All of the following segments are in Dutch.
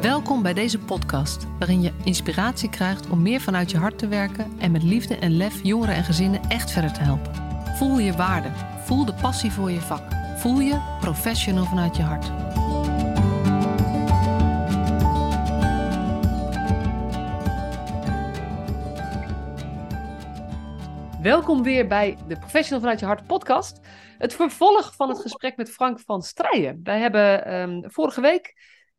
Welkom bij deze podcast, waarin je inspiratie krijgt om meer vanuit je hart te werken en met liefde en lef jongeren en gezinnen echt verder te helpen. Voel je waarde, voel de passie voor je vak, voel je professional vanuit je hart. Welkom weer bij de Professional vanuit je hart podcast. Het vervolg van het gesprek met Frank van Strijen. Wij hebben ehm, vorige week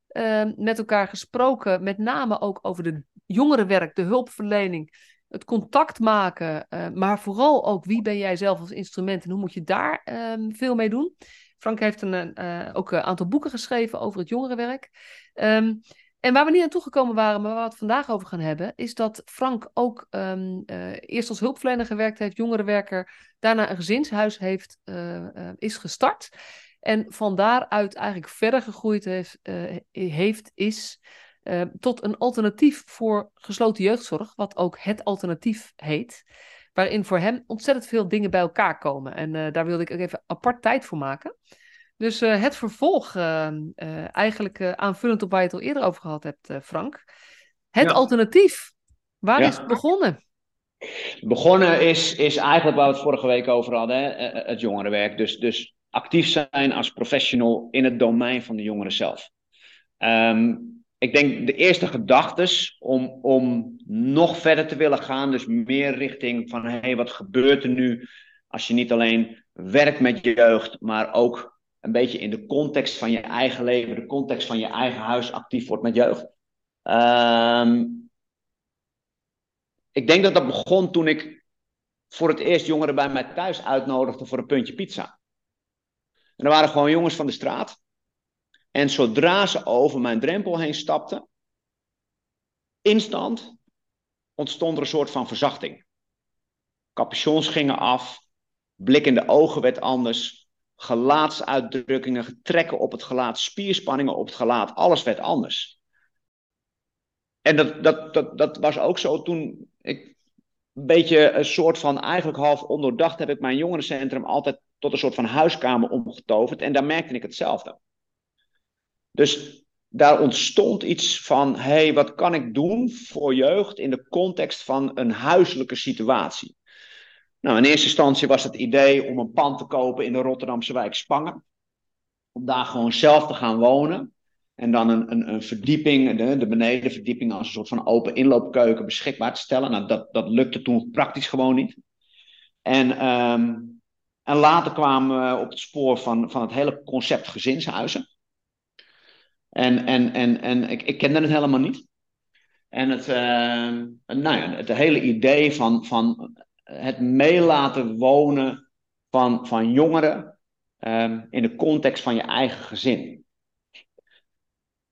ehm, met elkaar gesproken, met name ook over de jongerenwerk, de hulpverlening, het contact maken, eh, maar vooral ook wie ben jij zelf als instrument en hoe moet je daar ehm, veel mee doen. Frank heeft een, uh, ook een aantal boeken geschreven over het jongerenwerk. Um, en waar we niet naartoe gekomen waren, maar waar we het vandaag over gaan hebben, is dat Frank ook uh, eerst als hulpverlener gewerkt heeft, jongerenwerker, daarna een gezinshuis heeft, uh, uh, is gestart. En van daaruit eigenlijk verder gegroeid heeft, heeft is tot een alternatief voor gesloten jeugdzorg, wat ook het alternatief heet. Waarin voor hem ontzettend veel dingen bij elkaar komen. En daar wilde ik ook even apart tijd voor maken. Dus het vervolg, eigenlijk aanvullend op waar je het al eerder over gehad hebt, Frank. Het ja. alternatief, waar ja. is het begonnen? Begonnen is, is eigenlijk waar we het vorige week over hadden, hè? het jongerenwerk. Dus, dus actief zijn als professional in het domein van de jongeren zelf. Um, ik denk de eerste gedachtes om, om nog verder te willen gaan, dus meer richting van hé, hey, wat gebeurt er nu als je niet alleen werkt met jeugd, maar ook een beetje in de context van je eigen leven, de context van je eigen huis actief wordt met jeugd. Um, ik denk dat dat begon toen ik voor het eerst jongeren bij mij thuis uitnodigde voor een puntje pizza. En er waren gewoon jongens van de straat. En zodra ze over mijn drempel heen stapten, instant ontstond er een soort van verzachting. Capuchons gingen af, blik in de ogen werd anders, gelaatsuitdrukkingen, getrekken op het gelaat, spierspanningen op het gelaat, alles werd anders. En dat, dat, dat, dat was ook zo toen ik een beetje een soort van, eigenlijk half ondoordacht, heb ik mijn jongerencentrum altijd tot een soort van huiskamer omgetoverd. En daar merkte ik hetzelfde. Dus daar ontstond iets van, hé, hey, wat kan ik doen voor jeugd in de context van een huiselijke situatie? Nou, in eerste instantie was het idee om een pand te kopen in de Rotterdamse wijk Spangen. Om daar gewoon zelf te gaan wonen. En dan een, een, een verdieping, de, de benedenverdieping, als een soort van open inloopkeuken beschikbaar te stellen. Nou, dat, dat lukte toen praktisch gewoon niet. En, um, en later kwamen we op het spoor van, van het hele concept gezinshuizen. En, en, en, en ik, ik kende het helemaal niet. En het, uh, nou ja, het hele idee van, van het meelaten wonen van, van jongeren um, in de context van je eigen gezin.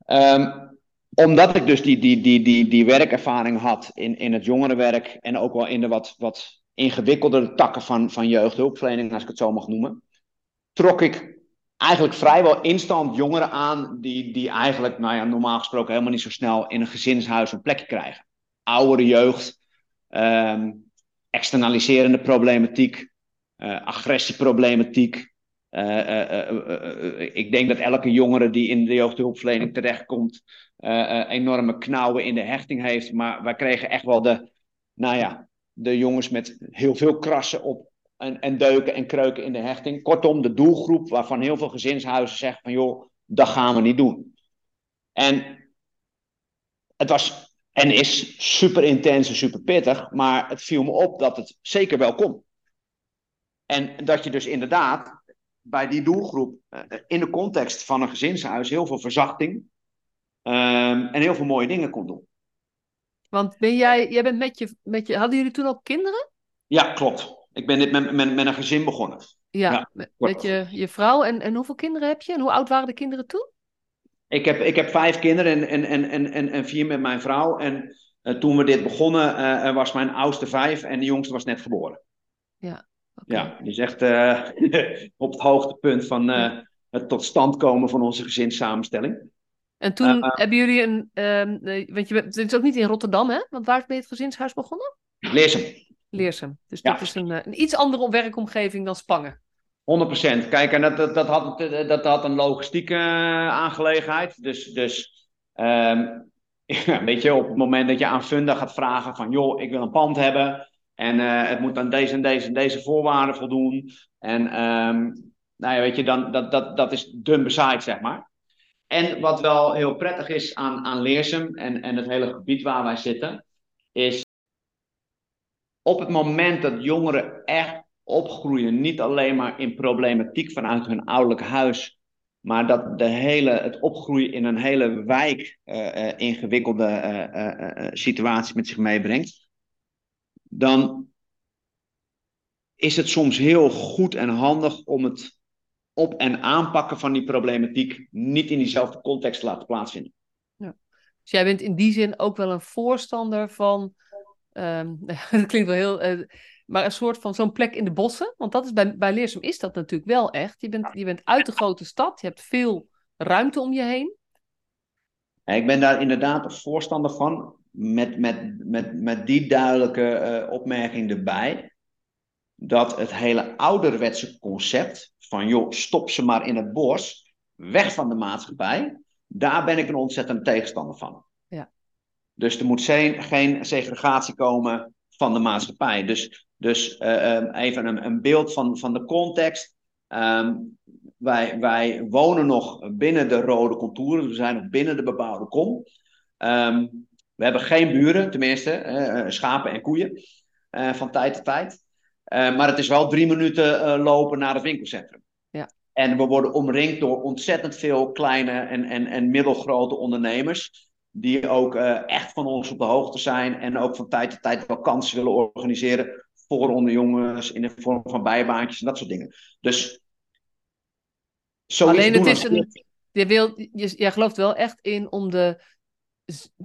Um, omdat ik dus die, die, die, die, die werkervaring had in, in het jongerenwerk en ook wel in de wat, wat ingewikkeldere takken van, van jeugdhulpverlening, als ik het zo mag noemen, trok ik eigenlijk vrijwel instant jongeren aan die, die eigenlijk, nou ja, normaal gesproken helemaal niet zo snel in een gezinshuis een plekje krijgen. Oudere jeugd, um, externaliserende problematiek, uh, agressieproblematiek. Uh, uh, ik denk dat elke jongere die in de jeugdhulpverlening terechtkomt, enorme knauwen in de hechting heeft. Maar wij kregen echt wel de, nou ja, de jongens met heel veel krassen op en, en deuken en kreuken in de hechting. Kortom, de doelgroep waarvan heel veel gezinshuizen zeggen van joh, dat gaan we niet doen. En het was en is super intens en super pittig, maar het viel me op dat het zeker wel kon. En dat je dus inderdaad bij die doelgroep uh, in de context van een gezinshuis heel veel verzachting um, en heel veel mooie dingen kon doen. Want ben jij, jij bent met je, met je, hadden jullie toen al kinderen? Ja, klopt. Ik ben dit met, met, met een gezin begonnen. Ja, ja met, met je, je vrouw. En, en hoeveel kinderen heb je? En hoe oud waren de kinderen toen? Ik heb, ik heb vijf kinderen en, en, en, en, en vier met mijn vrouw. En uh, toen we dit begonnen, uh, was mijn oudste vijf en de jongste was net geboren. Ja, okay. ja die is echt uh, op het hoogtepunt van het tot stand komen van onze gezinssamenstelling. En toen hebben jullie een, um, want je bent, het is ook niet in Rotterdam, hè? Want waar ben je het gezinshuis begonnen? Leersum. Leersum. Dus ja. dit is een, een iets andere werkomgeving dan Spangen. 100%. Kijk, en dat, dat, dat, had, dat had een logistieke aangelegenheid. Dus, dus Ehm, weet je, op het moment dat je aan Funda gaat vragen van, joh, ik wil een pand hebben en uh, het moet aan deze en deze en deze voorwaarden voldoen. En um, nou ja, weet je, dan, dat, dat, dat is dun bezaaid, zeg maar. En wat wel heel prettig is aan, aan Leersum en, en het hele gebied waar wij zitten, is op het moment dat jongeren echt opgroeien, niet alleen maar in problematiek vanuit hun ouderlijk huis, maar dat de hele, het opgroeien in een hele wijk uh, uh, ingewikkelde uh, situatie met zich meebrengt, dan is het soms heel goed en handig om het op- en aanpakken van die problematiek niet in diezelfde context te laten plaatsvinden. Ja. Dus jij bent in die zin ook wel een voorstander van, um, dat klinkt wel heel, maar een soort van zo'n plek in de bossen. Want dat is bij, bij Leersum is dat natuurlijk wel echt. Je bent, je bent uit de grote stad, je hebt veel ruimte om je heen. Ik ben daar inderdaad een voorstander van, met, met, met, met die duidelijke uh, opmerking erbij. Dat het hele ouderwetse concept van joh, stop ze maar in het bos, weg van de maatschappij, daar ben ik een ontzettend tegenstander van. Ja. Dus er moet geen, geen segregatie komen van de maatschappij. Dus dus uh, even een, een, beeld van, van de context. Um, wij, wij wonen nog binnen de rode contouren, we zijn nog binnen de bebouwde kom. Um, we hebben geen buren, tenminste, uh, schapen en koeien, uh, van tijd tot tijd. Maar het is wel drie minuten lopen naar het winkelcentrum. Ja. En we worden omringd door ontzettend veel kleine en, en, en middelgrote ondernemers die ook uh, echt van ons op de hoogte zijn en ook van tijd tot tijd wel kansen willen organiseren voor onder jongens in de vorm van bijbaantjes en dat soort dingen. Dus Alleen het is een. Je, wil, je, jij gelooft wel echt in om de.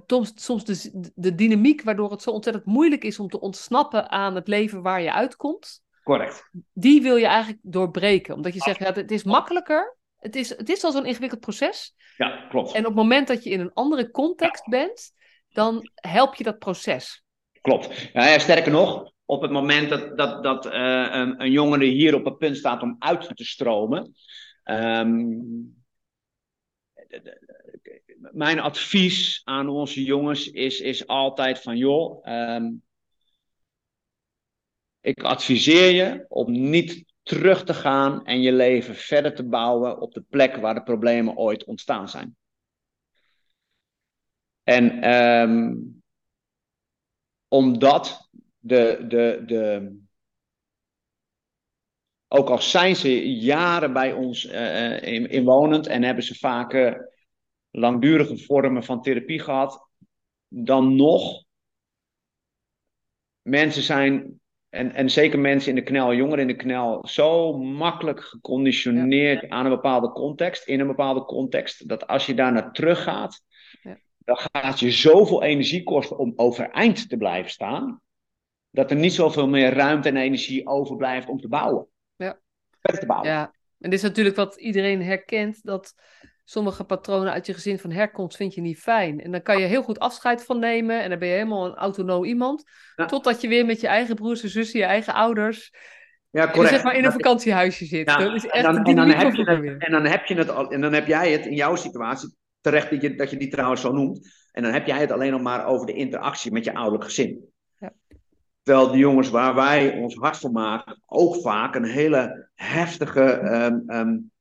Soms, soms de, de dynamiek waardoor het zo ontzettend moeilijk is om te ontsnappen aan het leven waar je uitkomt. Correct. Die wil je eigenlijk doorbreken. Omdat je zegt, ja, het is makkelijker. Het is, het is al zo'n ingewikkeld proces. Ja, klopt. En op het moment dat je in een andere context bent, dan help je dat proces. Klopt. Ja, ja, sterker nog, op het moment dat, dat, dat uh, een, een jongere hier op het punt staat om uit te stromen. Um, mijn advies aan onze jongens is, is altijd van joh, um, ik adviseer je om niet terug te gaan en je leven verder te bouwen op de plek waar de problemen ooit ontstaan zijn. En um, omdat de, de, de, ook al zijn ze jaren bij ons uh, in, inwonend en hebben ze vaak uh, langdurige vormen van therapie gehad, dan nog mensen zijn, en, en zeker mensen in de knel, jongeren in de knel, zo makkelijk geconditioneerd ja. aan een bepaalde context, in een bepaalde context, dat als je daar naar terug gaat, ja. dan gaat je zoveel energie kosten om overeind te blijven staan dat er niet zoveel meer ruimte en energie overblijft om te bouwen. Ja. Verder te bouwen. Ja, en dit is natuurlijk wat iedereen herkent, dat sommige patronen uit je gezin van herkomst vind je niet fijn. En dan kan je heel goed afscheid van nemen en dan ben je helemaal een autonoom iemand. Ja. Totdat je weer met je eigen broers en zussen, je eigen ouders, ja, correct. zeg maar in een vakantiehuisje zit. Ja, dat is echt en, dan, en, dan heb je het, en dan heb je het al, en dan heb jij het in jouw situatie, terecht dat je, dat je die trouwens zo noemt, en dan heb jij het alleen nog maar over de interactie met je ouderlijk gezin. Terwijl de jongens waar wij ons hart voor maken, ook vaak een hele heftige um, um,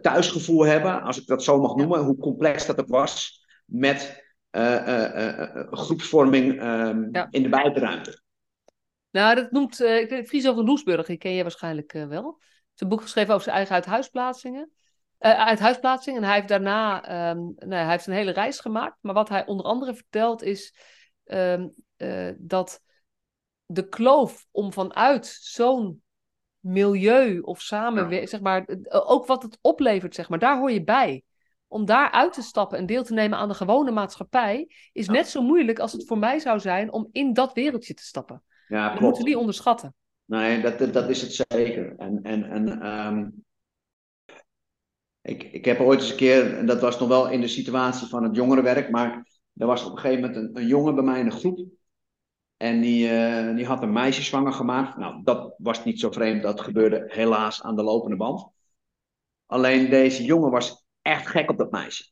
thuisgevoel hebben, als ik dat zo mag noemen, hoe complex dat ook was, met uh, uh, uh, groepsvorming um, ja. in de buitenruimte. Nou, dat noemt uh, Friso van Loesburg, die ken je waarschijnlijk wel. Hij heeft een boek geschreven over zijn eigen uithuisplaatsingen. Uithuisplaatsing. En hij heeft daarna um, nou, hij heeft een hele reis gemaakt. Maar wat hij onder andere vertelt is um, dat de kloof om vanuit zo'n milieu of samenwerking, ja. zeg maar, ook wat het oplevert, zeg maar, daar hoor je bij. Om daar uit te stappen en deel te nemen aan de gewone maatschappij, is ja. net zo moeilijk als het voor mij zou zijn om in dat wereldje te stappen. Ja, dat moeten we niet onderschatten. Nee, dat, dat is het zeker. En, en, en um, ik, ik heb ooit eens een keer, en dat was nog wel in de situatie van het jongerenwerk, maar er was op een gegeven moment een, een jongen bij mij in een groep. En die, uh, die had een meisje zwanger gemaakt. Nou, dat was niet zo vreemd. Dat gebeurde helaas aan de lopende band. Alleen deze jongen was echt gek op dat meisje.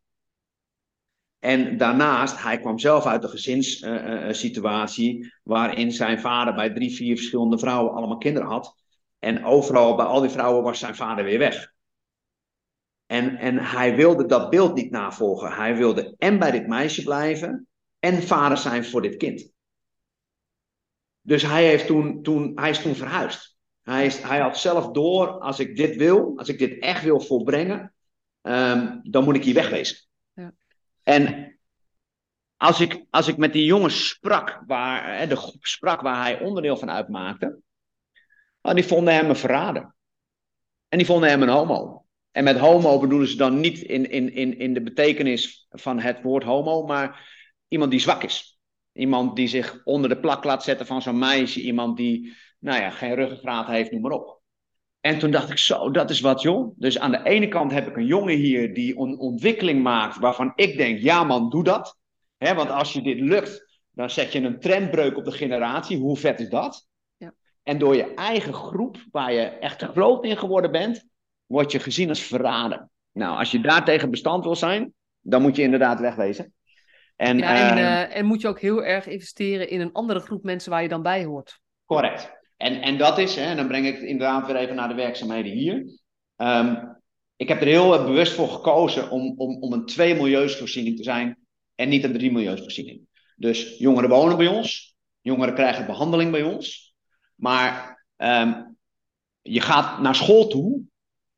En daarnaast, hij kwam zelf uit een gezinssituatie waarin zijn vader bij drie, vier verschillende vrouwen allemaal kinderen had. En overal bij al die vrouwen was zijn vader weer weg. En, en hij wilde dat beeld niet navolgen. Hij wilde en bij dit meisje blijven en vader zijn voor dit kind. Dus hij, heeft toen, toen, hij is toen verhuisd. Hij, is, hij had zelf door, als ik dit wil, als ik dit echt wil volbrengen, um, dan moet ik hier wegwezen. Ja. En als ik, als ik met die jongen sprak, waar, de groep sprak waar hij onderdeel van uitmaakte, die vonden hem een verrader. En die vonden hem een homo. En met homo bedoelen ze dan niet in, in, in, in de betekenis van het woord homo, maar iemand die zwak is. Iemand die zich onder de plak laat zetten van zo'n meisje. Iemand die, nou ja, geen ruggengraat heeft, noem maar op. En toen dacht ik, zo, dat is wat joh. Dus aan de ene kant heb ik een jongen hier die een ontwikkeling maakt waarvan ik denk, ja man, doe dat. He, want als je dit lukt, dan zet je een trendbreuk op de generatie. Hoe vet is dat? Ja. En door je eigen groep, waar je echt groot in geworden bent, word je gezien als verraden. Nou, als je daartegen bestand wil zijn, dan moet je inderdaad wegwezen. En, ja, en, uh, en moet je ook heel erg investeren in een andere groep mensen waar je dan bij hoort. Correct. En, en dat is, hè, en dan breng ik het inderdaad weer even naar de werkzaamheden hier. Um, ik heb er heel bewust voor gekozen om, om, om een twee milieusvoorziening te zijn en niet een drie milieusvoorziening. Dus jongeren wonen bij ons, jongeren krijgen behandeling bij ons, maar um, je gaat naar school toe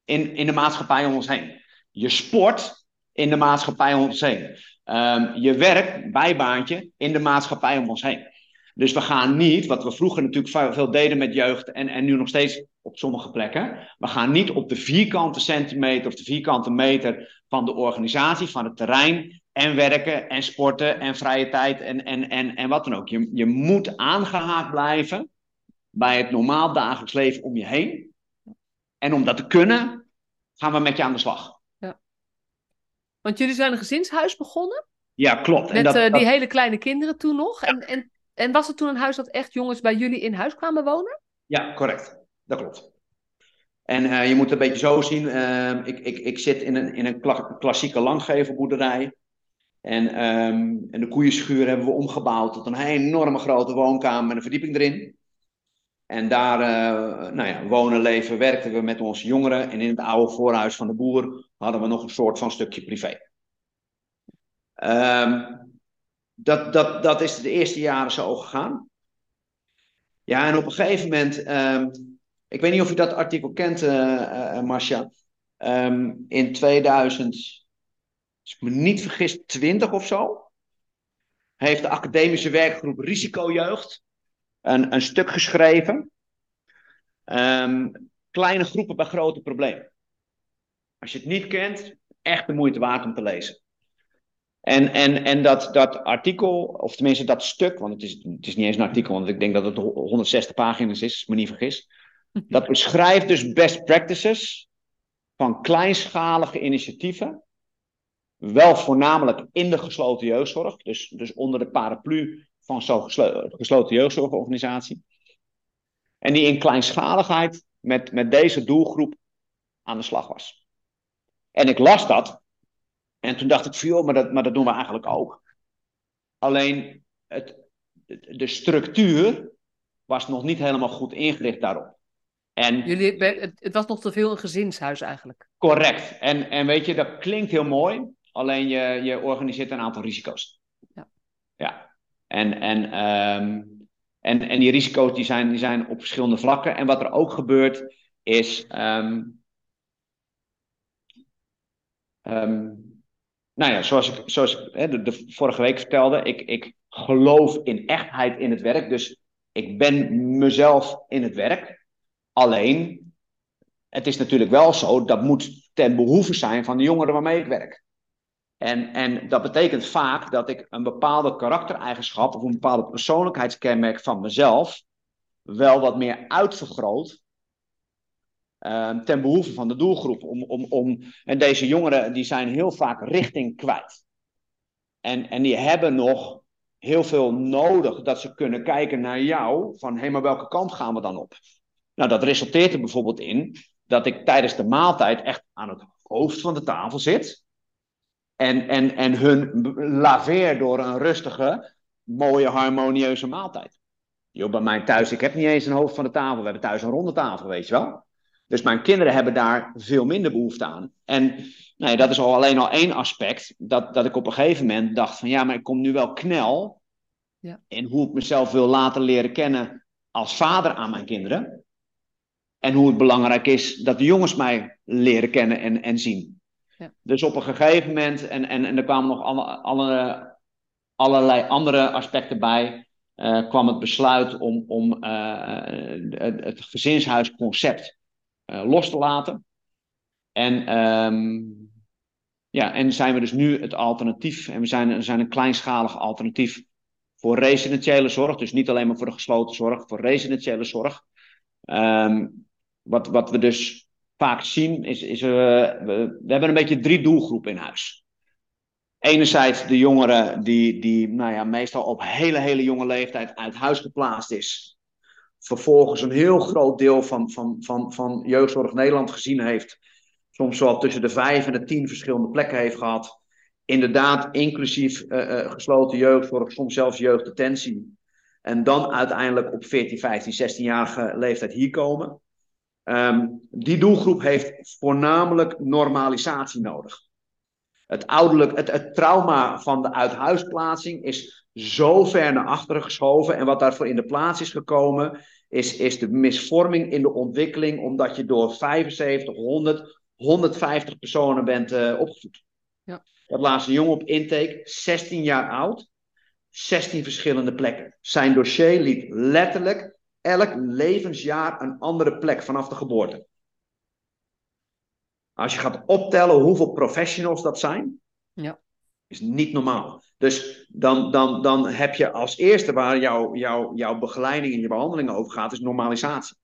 in, in de maatschappij om ons heen. Je sport in de maatschappij om ons heen. Um, je werk, bijbaantje, in de maatschappij om ons heen. Dus we gaan niet, wat we vroeger natuurlijk veel deden met jeugd en, en nu nog steeds op sommige plekken, we gaan niet op de vierkante centimeter of de vierkante meter van de organisatie, van het terrein en werken en sporten en vrije tijd en, en, en, en wat dan ook. Je, je moet aangehaakt blijven bij het normaal dagelijks leven om je heen. En om dat te kunnen, gaan we met je aan de slag. Want jullie zijn een gezinshuis begonnen? Ja, klopt. Met en dat, die hele kleine kinderen toen nog. En, en, en was het toen een huis dat echt jongens bij jullie in huis kwamen wonen? Ja, correct. Dat klopt. En uh, je moet het een beetje zo zien. Uh, ik, ik, ik zit in een, in een klassieke langgevelboerderij. En, um, en de koeienschuur hebben we omgebouwd tot een enorme grote woonkamer met een verdieping erin. En daar uh, nou ja, wonen, leven, werkten we met onze jongeren. En in het oude voorhuis van de boer hadden we nog een soort van stukje privé. Um, dat, dat, dat is de eerste jaren zo gegaan. Ja, en op een gegeven moment, um, ik weet niet of je dat artikel kent, uh, Marcia. Um, in 2000, als ik me niet vergis, 20 of zo, heeft de academische werkgroep Risicojeugd een, een stuk geschreven. Um, kleine groepen bij grote problemen. Als je het niet kent, echt de moeite waard om te lezen. En, en, en dat, dat artikel, of tenminste dat stuk, want het is, het is niet eens een artikel, want ik denk dat het 160 pagina's is, als ik me niet vergis. Dat beschrijft dus best practices van kleinschalige initiatieven. Wel voornamelijk in de gesloten jeugdzorg, dus, dus onder de paraplu van zo'n gesloten jeugdzorgorganisatie. En die in kleinschaligheid met, met deze doelgroep aan de slag was. En ik las dat. En toen dacht ik van joh, maar dat, maar dat doen we eigenlijk ook. Alleen het, de structuur was nog niet helemaal goed ingericht daarop. En, Jullie, het, was nog te veel een gezinshuis eigenlijk. Correct. En, en weet je, dat klinkt heel mooi. Alleen je, je organiseert een aantal risico's. Ja. ja. En, en, um, en, en die risico's die zijn, die zijn op verschillende vlakken. En wat er ook gebeurt is. Um, um, nou ja, zoals ik, zoals ik hè, de, de, vorige week vertelde, ik, ik geloof in echtheid in het werk. Dus ik ben mezelf in het werk. Alleen, het is natuurlijk wel zo, dat moet ten behoeve zijn van de jongeren waarmee ik werk. En, en dat betekent vaak dat ik een bepaalde karaktereigenschap of een bepaalde persoonlijkheidskenmerk van mezelf wel wat meer uitvergroot uh, ten behoeve van de doelgroep. Om, om, om, en deze jongeren die zijn heel vaak richting kwijt. En, en die hebben nog heel veel nodig dat ze kunnen kijken naar jou van hé, maar welke kant gaan we dan op? Nou, dat resulteert er bijvoorbeeld in dat ik tijdens de maaltijd echt aan het hoofd van de tafel zit En, en, en hun laveer door een rustige, mooie, harmonieuze maaltijd. Bij mij thuis, ik heb niet eens een hoofd van de tafel. We hebben thuis een ronde tafel, weet je wel. Dus mijn kinderen hebben daar veel minder behoefte aan. En nee, dat is al alleen al één aspect. Dat, dat ik op een gegeven moment dacht van ja, maar ik kom nu wel knel. Ja. In hoe ik mezelf wil laten leren kennen als vader aan mijn kinderen. En hoe het belangrijk is dat de jongens mij leren kennen en, en zien. Ja. Dus op een gegeven moment, en, en, en er kwamen nog alle, alle, allerlei andere aspecten bij, uh, kwam het besluit om, om uh, het, gezinshuisconcept uh, los te laten. En, um, ja, en zijn we dus nu het alternatief, en we zijn, zijn een kleinschalig alternatief voor residentiële zorg, dus niet alleen maar voor de gesloten zorg, voor residentiële zorg. Um, wat, wat we dus vaak zien, is, is uh, we, we hebben een beetje drie doelgroepen in huis. Enerzijds de jongeren die, die nou ja, meestal op hele, hele jonge leeftijd uit huis geplaatst is. Vervolgens een heel groot deel van, van, van, van Jeugdzorg Nederland gezien heeft. Soms wel tussen de vijf en de tien verschillende plekken heeft gehad. Inderdaad, inclusief uh, uh, gesloten jeugdzorg, soms zelfs jeugddetentie. En dan uiteindelijk op 14, 15, 16-jarige leeftijd hier komen. Um, die doelgroep heeft voornamelijk normalisatie nodig. Het, ouderlijk, het, het trauma van de uithuisplaatsing is zo ver naar achteren geschoven. En wat daarvoor in de plaats is gekomen, is, is de misvorming in de ontwikkeling, omdat je door 75, 100, 150 personen bent uh, opgevoed. Ja. Dat laatste jongen op intake, 16 jaar oud, 16 verschillende plekken. Zijn dossier liet letterlijk elk levensjaar een andere plek vanaf de geboorte. Als je gaat optellen hoeveel professionals dat zijn, ja. is niet normaal. Dus dan, dan, dan heb je als eerste waar jouw jouw jouw begeleiding en je behandeling over gaat, is normalisatie.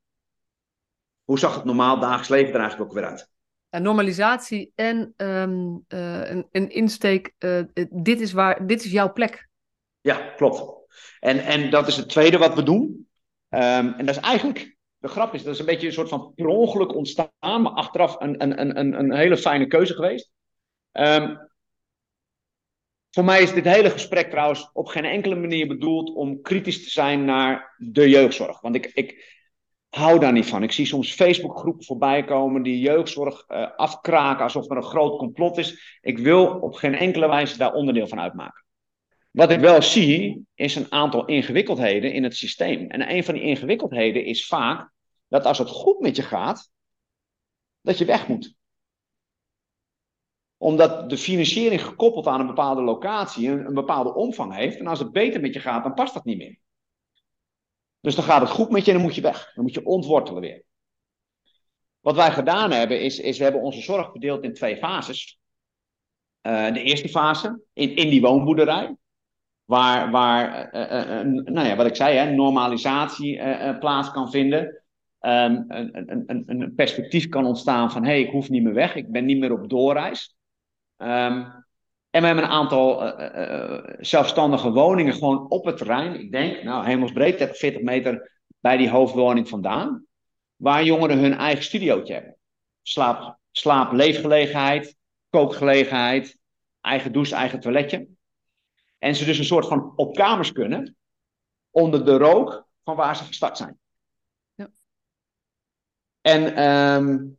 Hoe zag het normaal dagelijks leven er eigenlijk ook weer uit? En normalisatie en um, uh, een, een, insteek, uh, dit, is waar, dit is jouw plek. Ja, klopt. En, en dat is het tweede wat we doen. Um, en dat is eigenlijk de grap is, dat is een beetje een soort van per ongeluk ontstaan, maar achteraf een, een, een, een hele fijne keuze geweest. Um, voor mij is dit hele gesprek trouwens op geen enkele manier bedoeld om kritisch te zijn naar de jeugdzorg. Want ik, ik hou daar niet van. Ik zie soms Facebookgroepen voorbij komen die jeugdzorg uh, afkraken alsof er een groot complot is. Ik wil op geen enkele wijze daar onderdeel van uitmaken. Wat ik wel zie, is een aantal ingewikkeldheden in het systeem. En een van die ingewikkeldheden is vaak dat als het goed met je gaat, dat je weg moet. Omdat de financiering gekoppeld aan een bepaalde locatie een, een bepaalde omvang heeft. En als het beter met je gaat, dan past dat niet meer. Dus dan gaat het goed met je en dan moet je weg. Dan moet je ontwortelen weer. Wat wij gedaan hebben, is, is we hebben onze zorg verdeeld in twee fases. Uh, de eerste fase, in, in die woonboerderij. Waar, waar uh, uh, nou ja, wat ik zei, hè, normalisatie plaats kan vinden um, een, een, een, perspectief kan ontstaan van hé, hey, ik hoef niet meer weg, ik ben niet meer op doorreis. Um, en we hebben een aantal zelfstandige woningen gewoon op het terrein. Ik denk, nou, hemelsbreed, 30, 40 meter bij die hoofdwoning vandaan. Waar jongeren hun eigen studiootje hebben. Slaap, slaap leefgelegenheid, kookgelegenheid, eigen douche, eigen toiletje. En ze dus een soort van op kamers kunnen, onder de rook van waar ze gestart zijn. En um,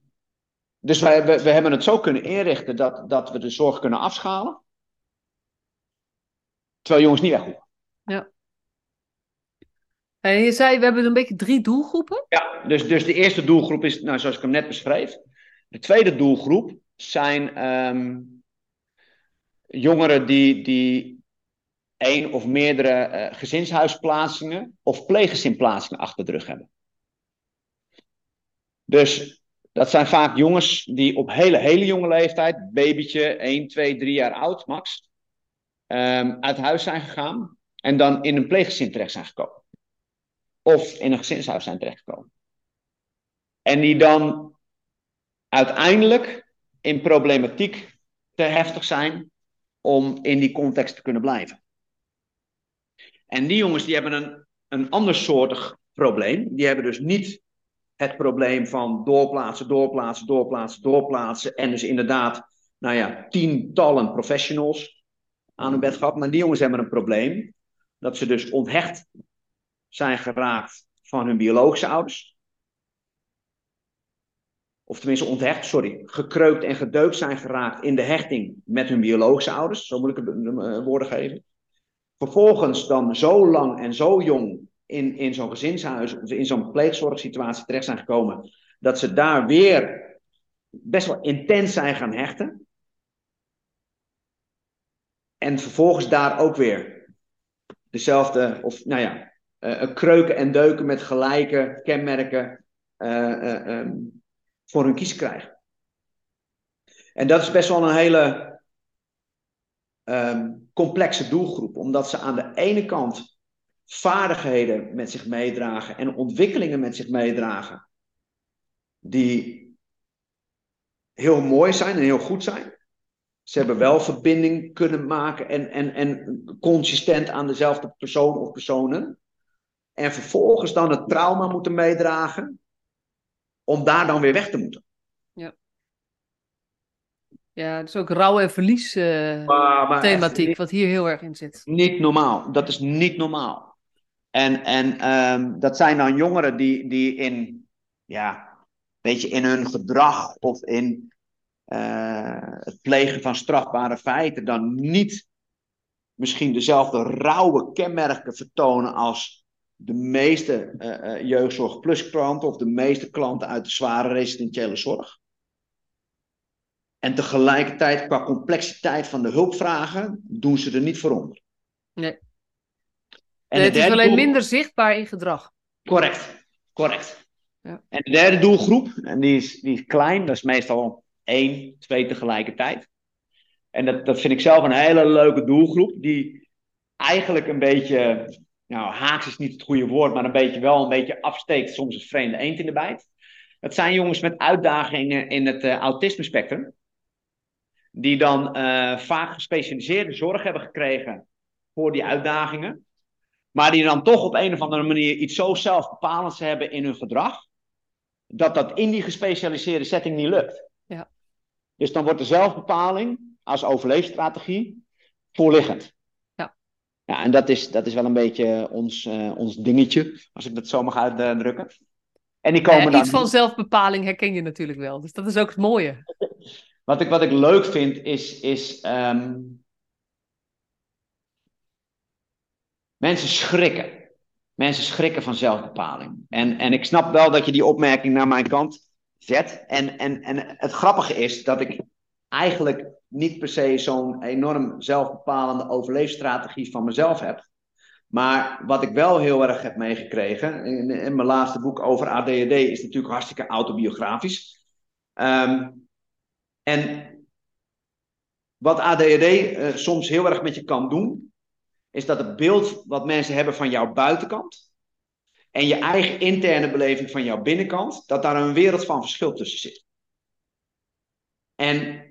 dus wij, we, we, hebben het zo kunnen inrichten dat, dat we de zorg kunnen afschalen. Terwijl jongens niet weg hoeven. Ja. En je zei, we hebben een beetje drie doelgroepen. Ja, dus, dus de eerste doelgroep is, nou, zoals ik hem net beschreef. De tweede doelgroep zijn um, jongeren die, die één of meerdere uh, gezinshuisplaatsingen of pleeggezinplaatsingen achter de rug hebben. Dus dat zijn vaak jongens die op hele, hele jonge leeftijd, babytje, 1, 2, 3 jaar oud, max, um, uit huis zijn gegaan en dan in een pleeggezin terecht zijn gekomen. Of in een gezinshuis zijn terechtgekomen. En die dan uiteindelijk in problematiek te heftig zijn om in die context te kunnen blijven. En die jongens die hebben een, een ander soortig probleem. Die hebben dus niet het probleem van doorplaatsen, doorplaatsen, doorplaatsen, doorplaatsen. En dus inderdaad nou ja, tientallen professionals aan hun bed gehad. Maar die jongens hebben een probleem. Dat ze dus onthecht zijn geraakt van hun biologische ouders. Of tenminste onthecht, sorry, gekreukt en gedeukt zijn geraakt in de hechting met hun biologische ouders. Zo moet ik het eh, woorden geven. Vervolgens dan zo lang en zo jong in, in zo'n gezinshuis of in zo'n pleegzorgsituatie terecht zijn gekomen. Dat ze daar weer best wel intens zijn gaan hechten. En vervolgens daar ook weer dezelfde, of nou ja, uh, kreuken en deuken met gelijke kenmerken uh, um, voor hun kies krijgen. En dat is best wel een hele um, complexe doelgroep, omdat ze aan de ene kant vaardigheden met zich meedragen en ontwikkelingen met zich meedragen, die heel mooi zijn en heel goed zijn. Ze hebben wel verbinding kunnen maken en, en, en consistent aan dezelfde persoon of personen. En vervolgens dan het trauma moeten meedragen om daar dan weer weg te moeten. Ja. Ja, dus ook rouw- en verlies uh, thematiek, wat hier heel erg in zit. Niet normaal. Dat is niet normaal. En, en um, dat zijn dan jongeren die, die in, ja, weet je, in hun gedrag of in uh, het plegen van strafbare feiten dan niet misschien dezelfde rauwe kenmerken vertonen als de meeste uh, jeugdzorg plus klanten of de meeste klanten uit de zware residentiële zorg. En tegelijkertijd, qua complexiteit van de hulpvragen, doen ze er niet voor onder. Nee. En nee, het is alleen minder zichtbaar in gedrag. Correct, correct. Ja. En de derde doelgroep, en die is, die is klein, dat is meestal één, twee tegelijkertijd. En dat, dat vind ik zelf een hele leuke doelgroep, die eigenlijk een beetje, nou haaks is niet het goede woord, maar een beetje wel een beetje afsteekt, soms een vreemde eend in de bijt. Dat zijn jongens met uitdagingen in het uh, autisme spectrum die dan uh, vaak gespecialiseerde zorg hebben gekregen voor die uitdagingen. Maar die dan toch op een of andere manier iets zo zelfbepalends hebben in hun gedrag, dat dat in die gespecialiseerde setting niet lukt. Ja. Dus dan wordt de zelfbepaling als overleefstrategie voorliggend. Ja. Ja, en dat is, dat is wel een beetje ons, uh, ons dingetje, als ik dat zo mag uitdrukken. En die komen ja, dan... Iets van zelfbepaling herken je natuurlijk wel, dus dat is ook het mooie. Wat ik, wat ik leuk vind is. is um, mensen schrikken. Mensen schrikken van zelfbepaling. En, en ik snap wel dat je die opmerking naar mijn kant zet. En, en, en het grappige is dat ik eigenlijk niet per se zo'n enorm zelfbepalende overleefstrategie van mezelf heb. Maar wat ik wel heel erg heb meegekregen, in, in mijn laatste boek over ADHD is natuurlijk hartstikke autobiografisch. Um, en wat ADHD uh, eh, soms heel erg met je kan doen, is dat het beeld wat mensen hebben van jouw buitenkant en je eigen interne beleving van jouw binnenkant, dat daar een wereld van verschil tussen zit. En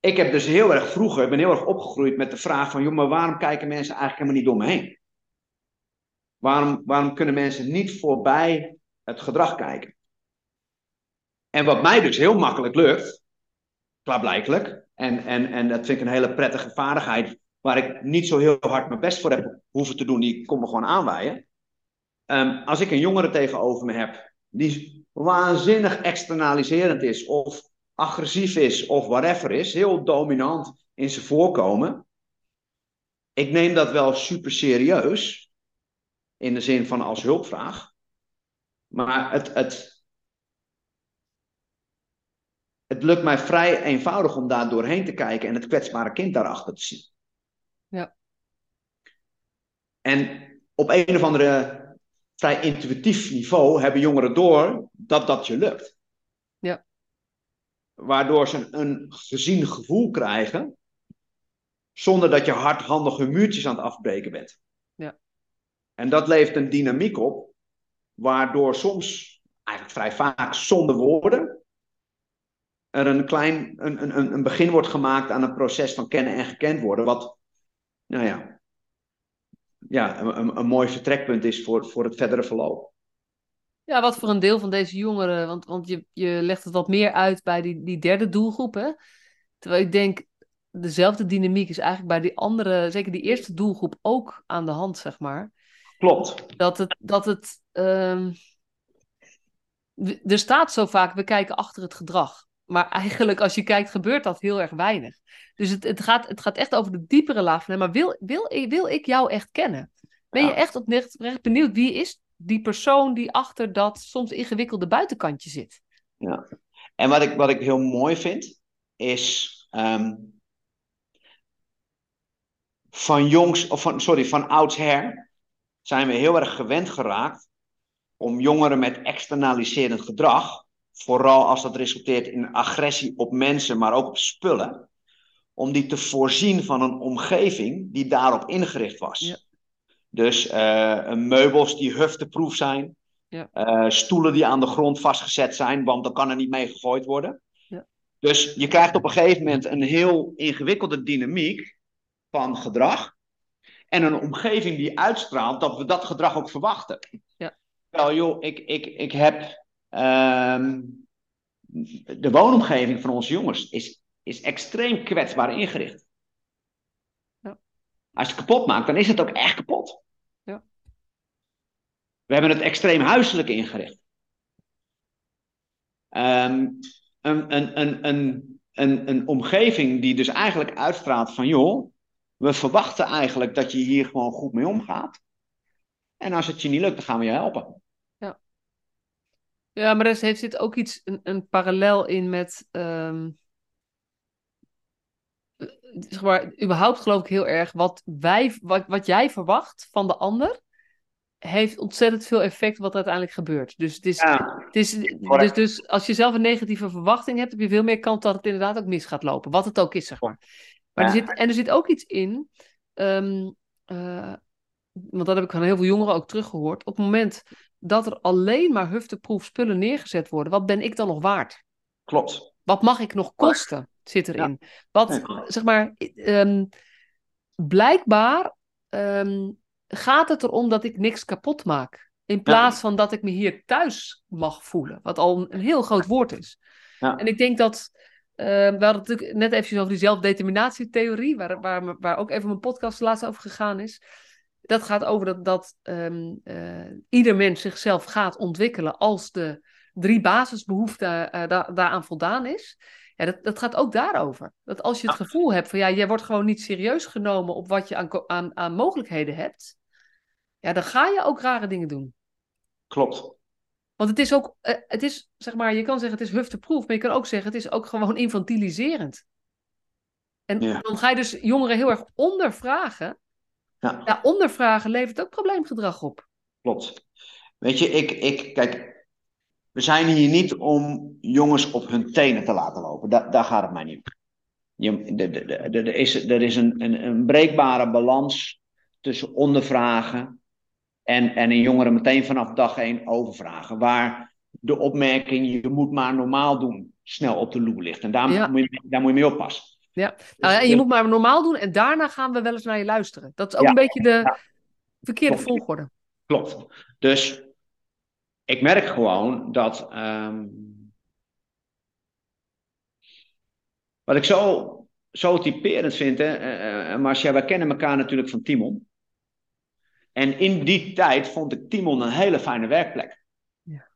ik heb dus heel erg vroeger, ik ben heel erg opgegroeid met de vraag van, joh, maar waarom kijken mensen eigenlijk helemaal niet door me heen? Waarom, waarom kunnen mensen niet voorbij het gedrag kijken? En wat mij dus heel makkelijk lukt, klaarblijkelijk. En, en, en dat vind ik een hele prettige vaardigheid, waar ik niet zo heel hard mijn best voor heb hoeven te doen. Die komt me gewoon aanwaaien. Um, als ik een jongere tegenover me heb, die waanzinnig externaliserend is, of agressief is, of whatever is, heel dominant in zijn voorkomen. Ik neem dat wel super serieus, in de zin van als hulpvraag. Maar het, het, het lukt mij vrij eenvoudig om daar doorheen te kijken en het kwetsbare kind daarachter te zien. Ja. En op een of andere vrij intuïtief niveau hebben jongeren door dat dat je lukt. Ja. Waardoor ze een gezien gevoel krijgen, zonder dat je hardhandig hun muurtjes aan het afbreken bent. Ja. En dat levert een dynamiek op, waardoor soms, eigenlijk vrij vaak zonder woorden, er een klein een, een, een begin wordt gemaakt aan een proces van kennen en gekend worden. Wat, nou ja, ja een, een mooi vertrekpunt is voor, voor het verdere verloop. Ja, wat voor een deel van deze jongeren, want, want je, je legt het wat meer uit bij die, die derde doelgroep, hè? Terwijl ik denk, dezelfde dynamiek is eigenlijk bij die andere, zeker die eerste doelgroep, ook aan de hand, zeg maar. Klopt. Dat het, dat het ehm, er staat zo vaak, we kijken achter het gedrag. Maar eigenlijk, als je kijkt, gebeurt dat heel erg weinig. Dus het, het, gaat, het gaat echt over de diepere laag van Maar wil, wil, wil ik jou echt kennen? Ben je echt oprecht benieuwd wie is die persoon die achter dat soms ingewikkelde buitenkantje zit? Ja. En wat ik, wat ik heel mooi vind, is ehm, van jongs, of van, sorry, van oudsher zijn we heel erg gewend geraakt om jongeren met externaliserend gedrag, vooral als dat resulteert in agressie op mensen, maar ook op spullen, om die te voorzien van een omgeving die daarop ingericht was. Ja. Dus uh, meubels die hufteproof zijn, ja. uh, stoelen die aan de grond vastgezet zijn, want dan kan er niet mee gegooid worden. Ja. Dus je krijgt op een gegeven moment een heel ingewikkelde dynamiek van gedrag. En een omgeving die uitstraalt dat we dat gedrag ook verwachten. Ja. Wel joh, ik, ik, ik heb. Uh, de woonomgeving van onze jongens is, is extreem kwetsbaar ingericht. Ja. Als je het kapot maakt, dan is het ook echt kapot. Ja. We hebben het extreem huiselijk ingericht. Um, een, een, een, een, een, een omgeving die dus eigenlijk uitstraalt van joh, we verwachten eigenlijk dat je hier gewoon goed mee omgaat. En als het je niet lukt, dan gaan we je helpen. Ja, maar er zit ook iets, een, een parallel in met. Um, zeg maar, überhaupt geloof ik heel erg wat, wij, wat, wat jij verwacht van de ander. Heeft ontzettend veel effect wat uiteindelijk gebeurt. Dus, het is, het is, dus, dus als je zelf een negatieve verwachting hebt, heb je veel meer kans dat het inderdaad ook mis gaat lopen. Wat het ook is, zeg maar. Maar er zit, en er zit ook iets in, um, uh, want dat heb ik van heel veel jongeren ook teruggehoord. Op het moment dat er alleen maar hufteproef spullen neergezet worden, wat ben ik dan nog waard? Klopt. Wat mag ik nog kosten, zit erin. Wat, zeg maar, um, blijkbaar um, gaat het erom dat ik niks kapot maak. In plaats van dat ik me hier thuis mag voelen. Wat al een, een heel groot woord is. Ja. En ik denk dat uh, we hadden natuurlijk net even over die zelfdeterminatietheorie, waar, waar, waar ook even mijn podcast laatst over gegaan is. Dat gaat over dat, dat um, uh, ieder mens zichzelf gaat ontwikkelen als de drie basisbehoeften uh, da daaraan voldaan is. Ja, dat, dat gaat ook daarover. Dat als je het gevoel hebt van ja, jij wordt gewoon niet serieus genomen op wat je aan, aan, aan mogelijkheden hebt, ja, dan ga je ook rare dingen doen. Klopt. Want het is ook, uh, het is, zeg maar, je kan zeggen het is hufteproof, maar je kan ook zeggen het is ook gewoon infantiliserend. En ja. dan ga je dus jongeren heel erg ondervragen. Ja. ja, ondervragen levert ook probleemgedrag op. Klopt. Weet je, ik, ik, kijk, we zijn hier niet om jongens op hun tenen te laten lopen. Da daar gaat het mij niet om. Er is, er is een, een, een breekbare balans tussen ondervragen en, en een jongere meteen vanaf dag één overvragen. Waar de opmerking, je moet maar normaal doen, snel op de loer ligt. En daar, moet, je, daar moet je mee oppassen. Ja, nou, ja en je moet maar normaal doen en daarna gaan we wel eens naar je luisteren. Dat is ook een beetje de verkeerde Klopt. volgorde. Klopt. Dus ik merk gewoon dat. Um, wat ik zo, zo typerend vind, hè, uh, Marcia, wij kennen elkaar natuurlijk van Timon. En in die tijd vond ik Timon een hele fijne werkplek. Ja.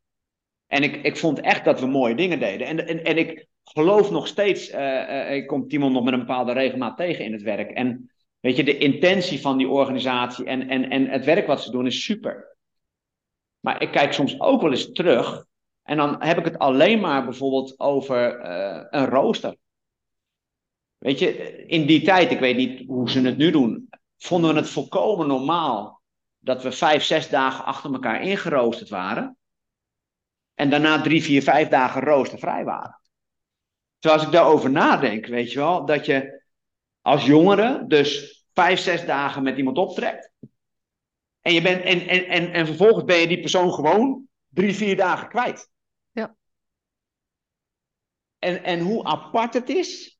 En ik, ik vond echt dat we mooie dingen deden. En, en, en ik geloof nog steeds, uh, uh, ik kom Timon nog met een bepaalde regelmaat tegen in het werk. En weet je, de intentie van die organisatie en, en, en het werk wat ze doen is super. Maar ik kijk soms ook wel eens terug. En dan heb ik het alleen maar bijvoorbeeld over een rooster. Weet je, in die tijd, ik weet niet hoe ze het nu doen, vonden we het volkomen normaal dat we vijf, zes dagen achter elkaar ingeroosterd waren. En daarna drie, vier, vijf dagen roostervrij waren. Terwijl als ik daarover nadenk, weet je wel, dat je als jongere dus vijf, zes dagen met iemand optrekt. En, je bent, en, en, en, en vervolgens ben je die persoon gewoon drie, vier dagen kwijt. Ja. En, en hoe apart het is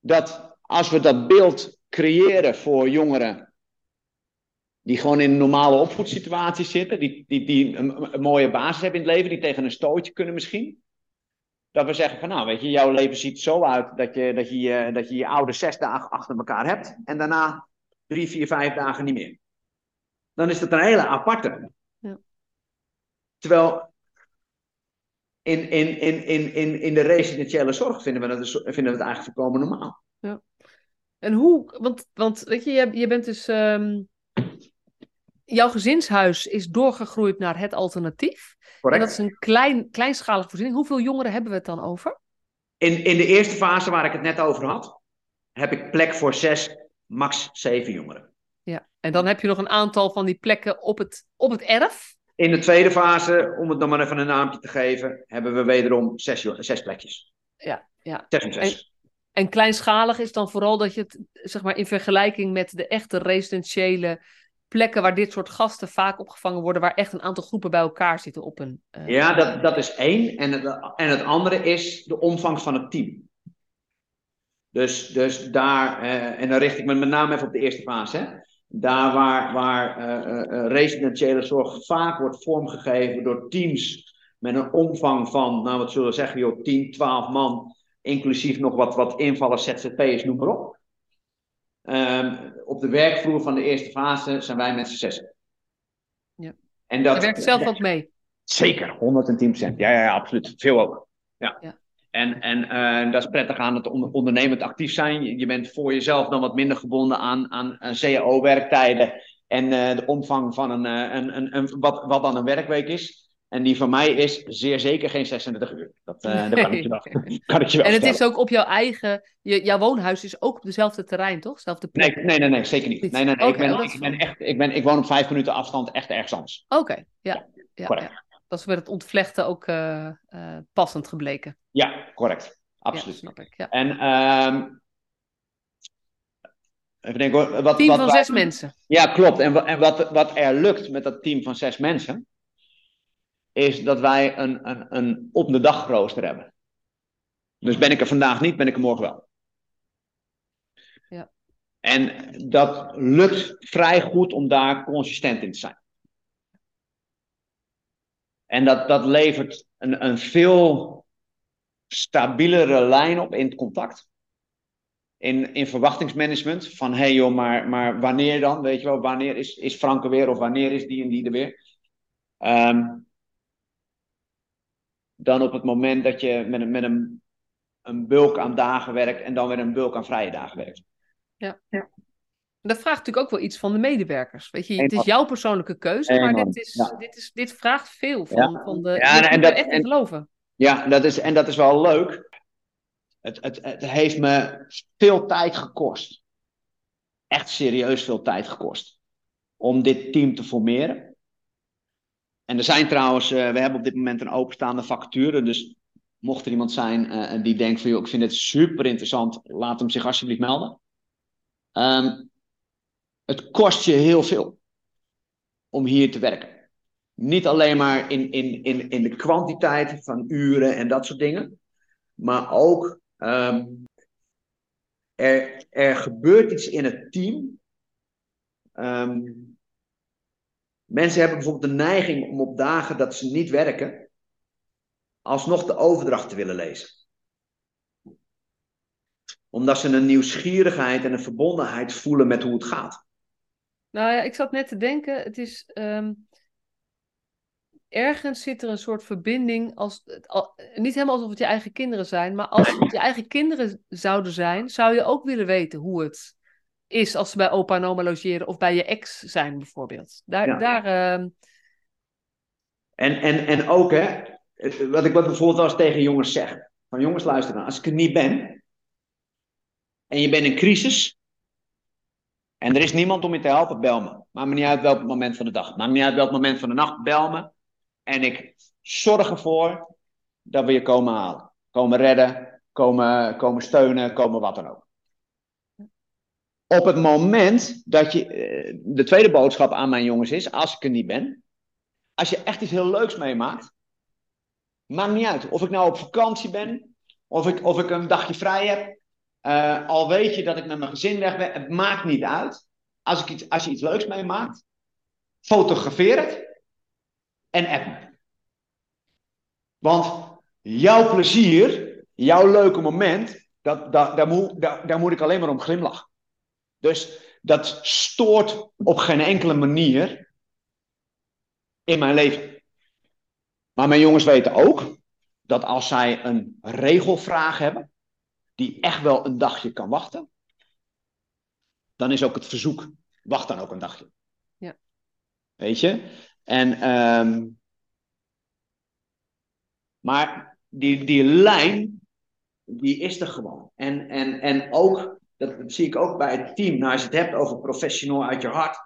dat als we dat beeld creëren voor jongeren die gewoon in een normale opvoedsituatie zitten, die, die, die een, een, mooie basis hebben in het leven, die tegen een stootje kunnen misschien. Dat we zeggen van nou, weet je, jouw leven ziet zo uit dat je dat je, dat je, je oude zes dagen achter elkaar hebt. En daarna drie, vier, vijf dagen niet meer. Dan is dat een hele aparte. Ja. Terwijl in, in, in, in, in, in de residentiële zorg vinden we, dat, dus, vinden we het eigenlijk volkomen normaal. Ja. En hoe, want, want weet je, je, je bent dus. Um, jouw gezinshuis is doorgegroeid naar het alternatief. Correct. En dat is een klein, kleinschalige voorziening. Hoeveel jongeren hebben we het dan over? In, in de eerste fase waar ik het net over had, heb ik plek voor zes, max zeven jongeren. Ja, en dan heb je nog een aantal van die plekken op het, op het erf. In de tweede fase, om het dan maar even een naampje te geven, hebben we wederom zes, zes plekjes. Ja, ja. Zes en zes. En, en kleinschalig is dan vooral dat je het, zeg maar, in vergelijking met de echte residentiële plekken waar dit soort gasten vaak opgevangen worden, waar echt een aantal groepen bij elkaar zitten op een. Uh... Ja, dat, dat is één. En het, en het andere is de omvang van het team. Dus, dus daar, uh, en dan richt ik me met name even op de eerste fase. Hè? Daar waar, waar uh, residentiële zorg vaak wordt vormgegeven door teams met een omvang van, nou wat zullen we zeggen, joh, 10, 12 man, inclusief nog wat, wat invallers, ZZP'ers, noem maar op. Um, op de werkvloer van de eerste fase zijn wij met z'n zessen. Ja. En dat, Je werkt zelf ook mee? Zeker, 110% Ja, ja, ja, absoluut. Veel ook. Ja. ja. En, en uh, dat is prettig aan het ondernemend actief zijn. Je bent voor jezelf dan wat minder gebonden aan, aan, aan CAO-werktijden en uh, de omvang van een, uh, een, een, een, wat, wat dan een werkweek is. En die van mij is zeer zeker geen 36 uur. Dat, uh, dat kan, ik je wel, kan ik je wel En het is ook op jouw eigen... Je, jouw woonhuis is ook op dezelfde terrein, toch? Zelfde plek? Nee, nee, nee, nee zeker niet. Nee, nee, nee. ik, ben, ik, ben echt, ik, ben, ik woon op vijf minuten afstand echt ergens anders. Oké, ja. ja, ja, Dat is met het ontvlechten ook uh, uh, passend gebleken. Ja, correct. Absoluut. snap ik. Ja. En... Um, Even denken hoor. Wat, team van zes mensen. Ja, klopt. En, en wat, wat er lukt met dat team van zes mensen, is dat wij een, een, een op de dag rooster hebben. Dus ben ik er vandaag niet, ben ik er morgen wel. Ja. En dat lukt vrij goed om daar consistent in te zijn. En dat, dat levert een, een veel stabielere lijn op in het contact. In, in verwachtingsmanagement. Van hé hey joh, maar, maar wanneer dan? Weet je wel, wanneer is, is Frank er weer? Of wanneer is die en die er weer? Um, dan op het moment dat je met een, met een, een bulk aan dagen werkt en dan weer een bulk aan vrije dagen werkt. Ja. ja. Dat vraagt natuurlijk ook wel iets van de medewerkers. Weet je, het is jouw persoonlijke keuze, maar dit, is, dit, is, dit vraagt veel van, van de. Ja, en dat, echt en, geloven. Ja, dat is, en dat is wel leuk. Het, het, het heeft me veel tijd gekost. Echt serieus veel tijd gekost. Om dit team te formeren. En er zijn trouwens, uh, we hebben op dit moment een openstaande vacature. Dus mocht er iemand zijn uh, die denkt van, joh, ik vind het super interessant, laat hem zich alsjeblieft melden. Um, het kost je heel veel om hier te werken. Niet alleen maar in, in, in, in de kwantiteit van uren en dat soort dingen, maar ook um, er, er gebeurt iets in het team. Um, Mensen hebben bijvoorbeeld de neiging om op dagen dat ze niet werken, alsnog de overdracht te willen lezen. Omdat ze een nieuwsgierigheid en een verbondenheid voelen met hoe het gaat. Nou ja, ik zat net te denken, het is. Um, ergens zit er een soort verbinding. Als, niet helemaal alsof het je eigen kinderen zijn, maar als het je eigen kinderen zouden zijn, zou je ook willen weten hoe het is als ze bij opa en oma logeren of bij je ex zijn bijvoorbeeld. Daar, daar, uh... en, en, en ook, hè, wat ik wat bijvoorbeeld als tegen jongens zeg. Van jongens, luister dan, als ik er niet ben en je bent in crisis en er is niemand om je te helpen, bel me. Maakt me niet uit welk moment van de dag. Maakt me niet uit welk moment van de nacht, bel me. En ik zorg ervoor dat we je komen halen. Komen redden, komen, komen steunen, komen wat dan ook op het moment dat je. Eh, de tweede boodschap aan mijn jongens is: als ik er niet ben. Als je echt iets heel leuks meemaakt. Maakt niet uit. Of ik nou op vakantie ben. Of ik, of ik een dagje vrij heb. Uh, al weet je dat ik met mijn gezin weg ben. Het maakt niet uit. Als, ik iets, als je iets leuks meemaakt. Fotografeer het. En app me. Want jouw plezier, jouw leuke moment, dat, dat, daar, moet, daar moet ik alleen maar om glimlachen. Dus dat stoort op geen enkele manier in mijn leven. Maar mijn jongens weten ook dat als zij een regelvraag hebben, die echt wel een dagje kan wachten, dan is ook het verzoek, wacht dan ook een dagje. Ja. Weet je? En, um, maar die, die lijn, die is er gewoon. En, en, en ook, dat zie ik ook bij het team, nou, als je het hebt over professional uit je hart.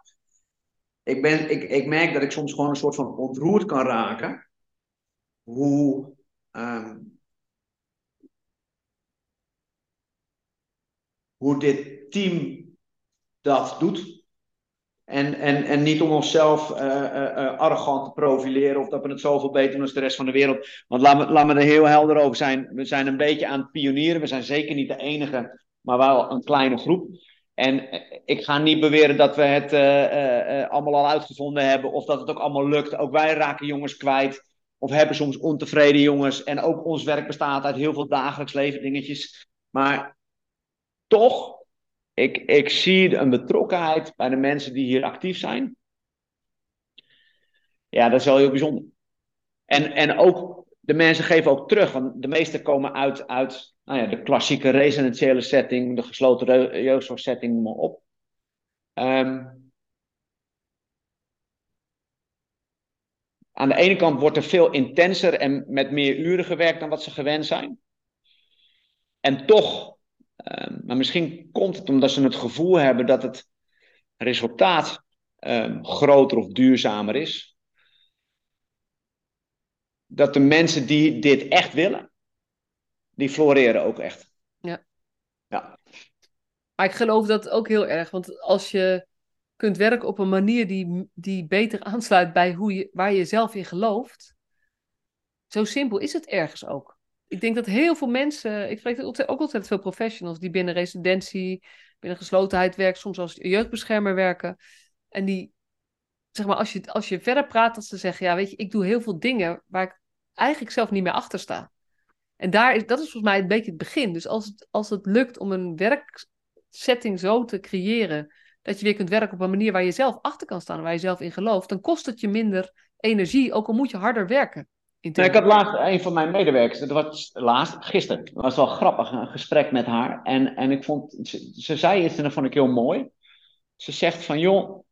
Ik, ben, ik, ik merk dat ik soms gewoon een soort van ontroerd kan raken. Hoe, um, hoe dit team dat doet. En, en, en niet om onszelf uh, arrogant te profileren of dat we het zoveel beter doen als de rest van de wereld. Want laat me, laat me er heel helder over zijn. We zijn een beetje aan het pionieren. We zijn zeker niet de enige, maar wel een kleine groep. En ik ga niet beweren dat we het allemaal al uitgevonden hebben of dat het ook allemaal lukt. Ook wij raken jongens kwijt of hebben soms ontevreden jongens. En ook ons werk bestaat uit heel veel dagelijks leven dingetjes. Maar toch ik, ik zie een betrokkenheid bij de mensen die hier actief zijn. Ja, dat is wel heel bijzonder. En, en ook, de mensen geven ook terug, want de meesten komen uit, uit nou ja, de klassieke residentiële setting, de gesloten jeugdzorgsetting, noem maar op. Um, aan de ene kant wordt er veel intenser en met meer uren gewerkt dan wat ze gewend zijn. En toch Ehm, maar misschien komt het omdat ze het gevoel hebben dat het resultaat um, groter of duurzamer is. Dat de mensen die dit echt willen, die floreren ook echt. Ja. ja. Maar ik geloof dat ook heel erg, want als je kunt werken op een manier die, die beter aansluit bij hoe je, waar je zelf in gelooft, zo simpel is het ergens ook ik denk dat heel veel mensen, ik spreek ook ontzettend veel professionals die binnen residentie, binnen geslotenheid werken, soms als jeugdbeschermer werken. En die, zeg maar, als je, als je verder praat, dat ze zeggen, ja, weet je, ik doe heel veel dingen waar ik eigenlijk zelf niet meer achter sta. En daar is, dat is volgens mij een beetje het begin. Dus als het, als het lukt om een werksetting zo te creëren, dat je weer kunt werken op een manier waar je zelf achter kan staan, waar je zelf in gelooft, dan kost het je minder energie, ook al moet je harder werken. Nee, ik had laatst een van mijn medewerkers, dat was laatst, gisteren, dat was wel grappig, een gesprek met haar. En, en ik vond, ze, ze zei iets en dat vond ik heel mooi. Ze zegt van, joh,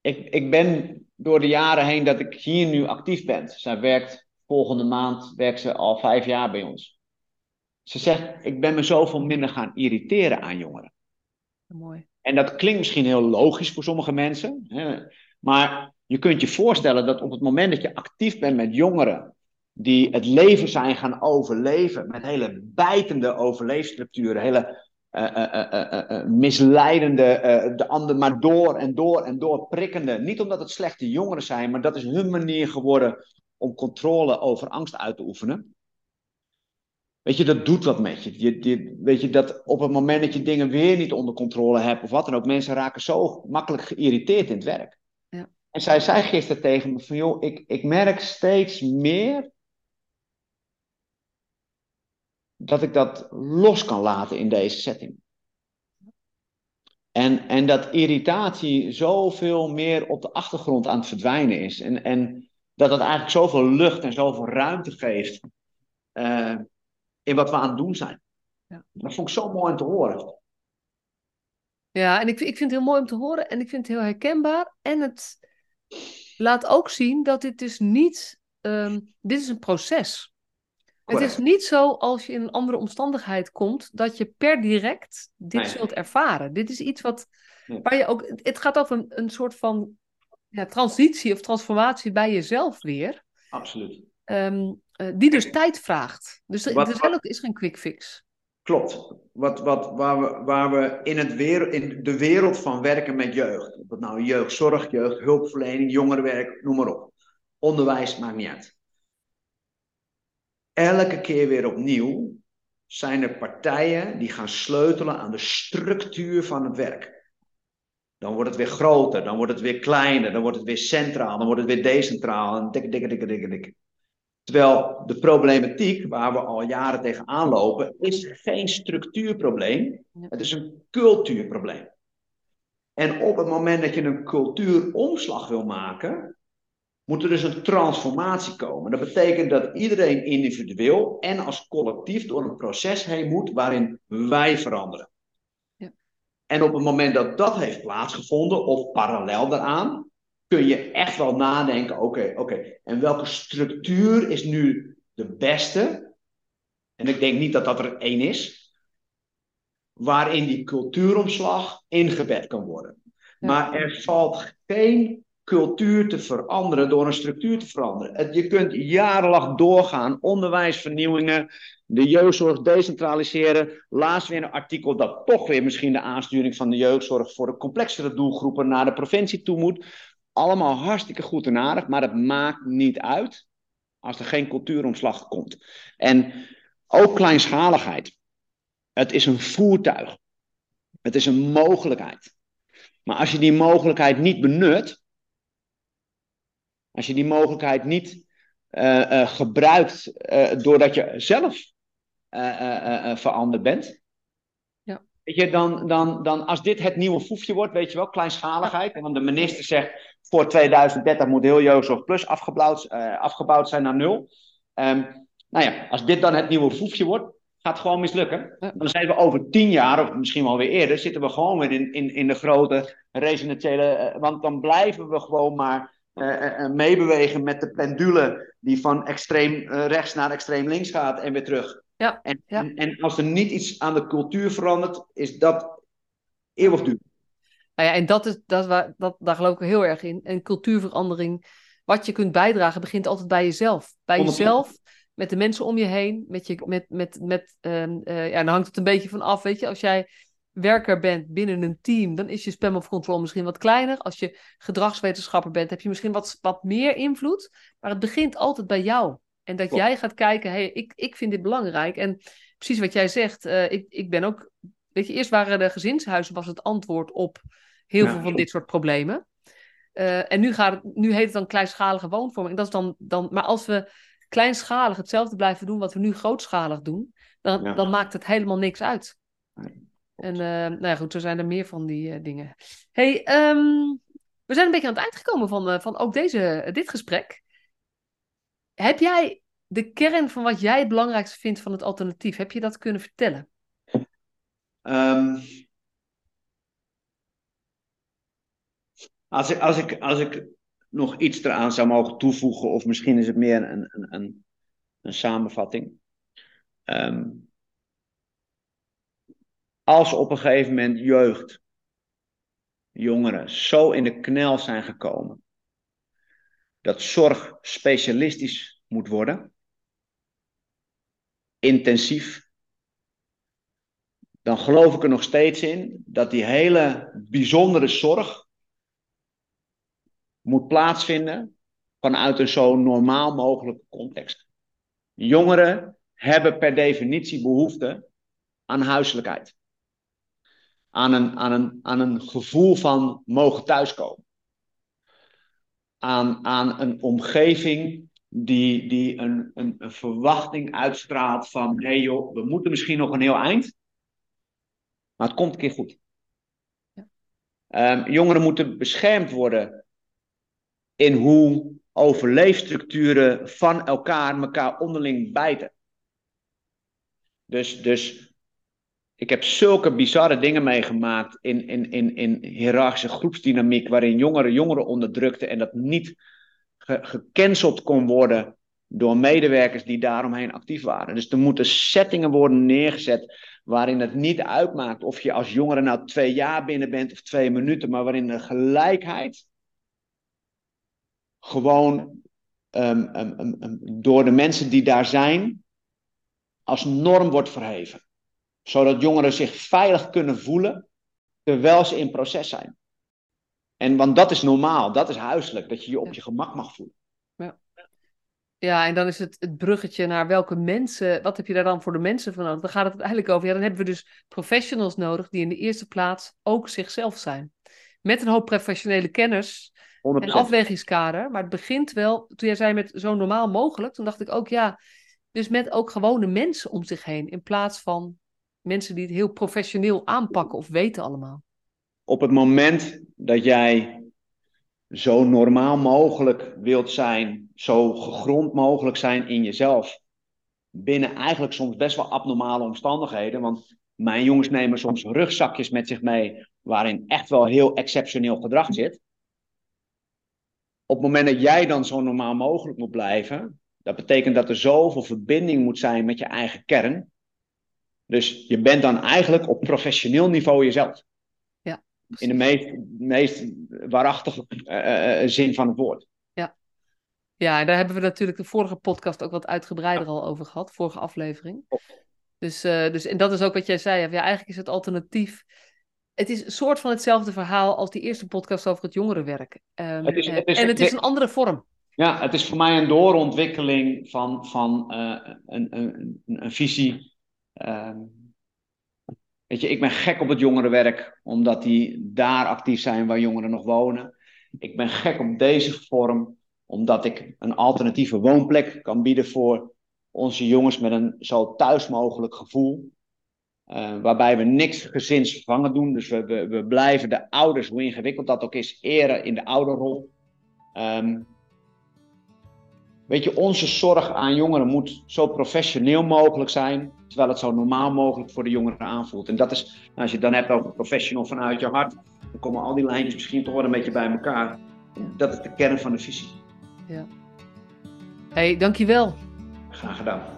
ik, ik ben door de jaren heen dat ik hier nu actief ben. Zij werkt, volgende maand werkt ze al vijf jaar bij ons. Ze zegt, ik ben me zoveel minder gaan irriteren aan jongeren. Mooi. En dat klinkt misschien heel logisch voor sommige mensen. Hè, maar je kunt je voorstellen dat op het moment dat je actief bent met jongeren die het leven zijn gaan overleven, met hele bijtende overleefstructuren, hele uh, uh, uh, misleidende, de ander maar door en door en door prikkende. Niet omdat het slechte jongeren zijn, maar dat is hun manier geworden om controle over angst uit te oefenen. Weet je, dat doet wat met je. je, je weet je, dat op het moment dat je dingen weer niet onder controle hebt of wat dan ook, mensen raken zo makkelijk geïrriteerd in het werk. En zij zei gisteren tegen me van, joh, ik, ik merk steeds meer dat ik dat los kan laten in deze setting. En, en dat irritatie zoveel meer op de achtergrond aan het verdwijnen is. En, en dat het eigenlijk zoveel lucht en zoveel ruimte geeft uh, in wat we aan het doen zijn. Ja. Dat vond ik zo mooi om te horen. Ja, en ik, ik vind het heel mooi om te horen en ik vind het heel herkenbaar. En het, laat ook zien dat dit dus niet, um, dit is een proces. Het is niet zo als je in een andere omstandigheid komt, dat je per direct dit zult ervaren. Dit is iets wat, waar je ook, het gaat over een, een soort van ja, transitie of transformatie bij jezelf weer. Absoluut. Um, uh, die dus tijd vraagt. Dus er, wat, is, is geen quick fix. Klopt. Wat, wat, waar, we, waar we in, het wereld, in de wereld van werken met jeugd, wat nou jeugdzorg, jeugdhulpverlening, jongerenwerk, noem maar op. Onderwijs, maakt niet uit. Elke keer weer opnieuw zijn er partijen die gaan sleutelen aan de structuur van het werk. Dan wordt het weer groter, dan wordt het weer kleiner, dan wordt het weer centraal, dan wordt het weer decentraal en dikke, dikke, dikke, dikke, dikke. Terwijl de problematiek waar we al jaren tegenaan lopen, is geen structuurprobleem. Het is een cultuurprobleem. En op het moment dat je een cultuuromslag wil maken, moet er dus een transformatie komen. Dat betekent dat iedereen individueel en als collectief door een proces heen moet waarin wij veranderen. En op het moment dat dat heeft plaatsgevonden, of parallel daaraan, kun je echt wel nadenken: oké, oké, en welke structuur is nu de beste? En ik denk niet dat dat er één is, waarin die cultuuromslag ingebed kan worden. Maar er valt geen cultuur te veranderen door een structuur te veranderen. Je kunt jarenlang doorgaan, onderwijsvernieuwingen, de jeugdzorg decentraliseren. Laatst weer een artikel dat toch weer misschien de aansturing van de jeugdzorg voor de complexere doelgroepen naar de provincie toe moet. Allemaal hartstikke goed en aardig, maar het maakt niet uit als er geen cultuuromslag komt. En ook kleinschaligheid. Het is een voertuig. Het is een mogelijkheid. Maar als je die mogelijkheid niet benut, als je die mogelijkheid niet uh, uh, gebruikt uh, doordat je zelf veranderd bent, ja. weet je, dan, dan, dan als dit het nieuwe foefje wordt, weet je wel, kleinschaligheid, en dan de minister zegt voor 2030 moet heel Jeugdzorg Plus afgebouwd, afgebouwd zijn naar nul. Um, nou ja, als dit dan het nieuwe foefje wordt, gaat gewoon mislukken. Dan zijn we over tien jaar, of misschien wel weer eerder, zitten we gewoon weer in, in, in de grote residentiële. Want dan blijven we gewoon maar meebewegen met de pendule die van extreem rechts naar extreem links gaat en weer terug. Ja, en, En, en, als er niet iets aan de cultuur verandert, is dat eeuwigduur. Nou ja, en dat is, dat, waar, dat, daar geloof ik heel erg in. En cultuurverandering, wat je kunt bijdragen, begint altijd bij jezelf. Bij jezelf, met de mensen om je heen, met je, met, met, met, uh, ja, dan hangt het een beetje van af, weet je. Als jij werker bent binnen een team, dan is je spam of control misschien wat kleiner. Als je gedragswetenschapper bent, heb je misschien wat, wat meer invloed. Maar het begint altijd bij jou. En dat jij gaat kijken, hey, ik, ik vind dit belangrijk. En precies wat jij zegt, uh, ik, ik ben ook... Weet je, eerst waren de gezinshuizen was het antwoord op heel veel van dit soort problemen. Uh, en nu, gaat het, nu heet het dan kleinschalige woonvorming. Dat is dan, dan, maar als we kleinschalig hetzelfde blijven doen wat we nu grootschalig doen, dan, dan maakt het helemaal niks uit. En uh, nou ja, goed, zo zijn er meer van die uh, dingen. hey, um, we zijn een beetje aan het eind gekomen van, uh, van ook deze, dit gesprek. Heb jij de kern van wat jij het belangrijkste vindt van het alternatief, heb je dat kunnen vertellen? Um, als, ik, als, ik, als ik nog iets eraan zou mogen toevoegen, of misschien is het meer een, een, een, een samenvatting. Um, als op een gegeven moment jeugd, jongeren, zo in de knel zijn gekomen dat zorg specialistisch moet worden, intensief, dan geloof ik er nog steeds in dat die hele bijzondere zorg moet plaatsvinden vanuit een zo normaal mogelijke context. Jongeren hebben per definitie behoefte aan huiselijkheid aan een, aan een, aan een gevoel van mogen thuiskomen. Aan, aan een omgeving die, die een, een, een verwachting uitstraalt van: hé hey joh, we moeten misschien nog een heel eind, maar het komt een keer goed. Ja. Um, jongeren moeten beschermd worden in hoe overleefstructuren van elkaar elkaar onderling bijten. Dus, dus ik heb zulke bizarre dingen meegemaakt in, in, in, in hiërarchische groepsdynamiek, waarin jongeren jongeren onderdrukten en dat niet ge gecanceld kon worden door medewerkers die daaromheen actief waren. Dus er moeten settingen worden neergezet waarin het niet uitmaakt of je als jongere nou twee jaar binnen bent of twee minuten, maar waarin de gelijkheid gewoon um, um, um, door de mensen die daar zijn als norm wordt verheven zodat jongeren zich veilig kunnen voelen terwijl ze in proces zijn. En want dat is normaal, dat is huiselijk, dat je je op je gemak mag voelen. Ja. Ja, en dan is het het bruggetje naar welke mensen, wat heb je daar dan voor de mensen van nodig? Dan gaat het uiteindelijk over, ja, dan hebben we dus professionals nodig die in de eerste plaats ook zichzelf zijn. Met een hoop professionele kennis, en afwegingskader. Maar het begint wel, toen jij zei met zo normaal mogelijk, toen dacht ik ook ja, dus met ook gewone mensen om zich heen, in plaats van mensen die het heel professioneel aanpakken of weten allemaal. Op het moment dat jij zo normaal mogelijk wilt zijn, zo gegrond mogelijk zijn in jezelf, binnen eigenlijk soms best wel abnormale omstandigheden, want mijn jongens nemen soms rugzakjes met zich mee waarin echt wel heel exceptioneel gedrag zit. Op het moment dat jij dan zo normaal mogelijk moet blijven, dat betekent dat er zoveel verbinding moet zijn met je eigen kern. Dus je bent dan eigenlijk op professioneel niveau jezelf. Ja, In de meest, meest waarachtige uh, uh, zin van het woord. Ja. ja, en daar hebben we natuurlijk de vorige podcast ook wat uitgebreider al over gehad, vorige aflevering. Dus, uh, dus, en dat is ook wat jij zei. Ja, eigenlijk is het alternatief. Het is een soort van hetzelfde verhaal als die eerste podcast over het jongerenwerk. Um, het is, het is, en het is een andere vorm. Ja, het is voor mij een doorontwikkeling van, van uh, een, een, een, visie. Uh, weet je, ik ben gek op het jongerenwerk, omdat die daar actief zijn waar jongeren nog wonen. Ik ben gek op deze vorm, omdat ik een alternatieve woonplek kan bieden voor onze jongens met een zo thuis mogelijk gevoel. Uh, waarbij we niks gezinsvervangen doen. Dus we, we, we, blijven de ouders, hoe ingewikkeld dat ook is, eren in de ouderrol. Um, weet je, onze zorg aan jongeren moet zo professioneel mogelijk zijn, terwijl het zo normaal mogelijk voor de jongeren aanvoelt. En dat is, nou, als je het dan hebt over professional vanuit je hart, dan komen al die lijntjes misschien toch wel een beetje bij elkaar. Dat is de kern van de visie. Ja. hey, dankjewel. Graag gedaan.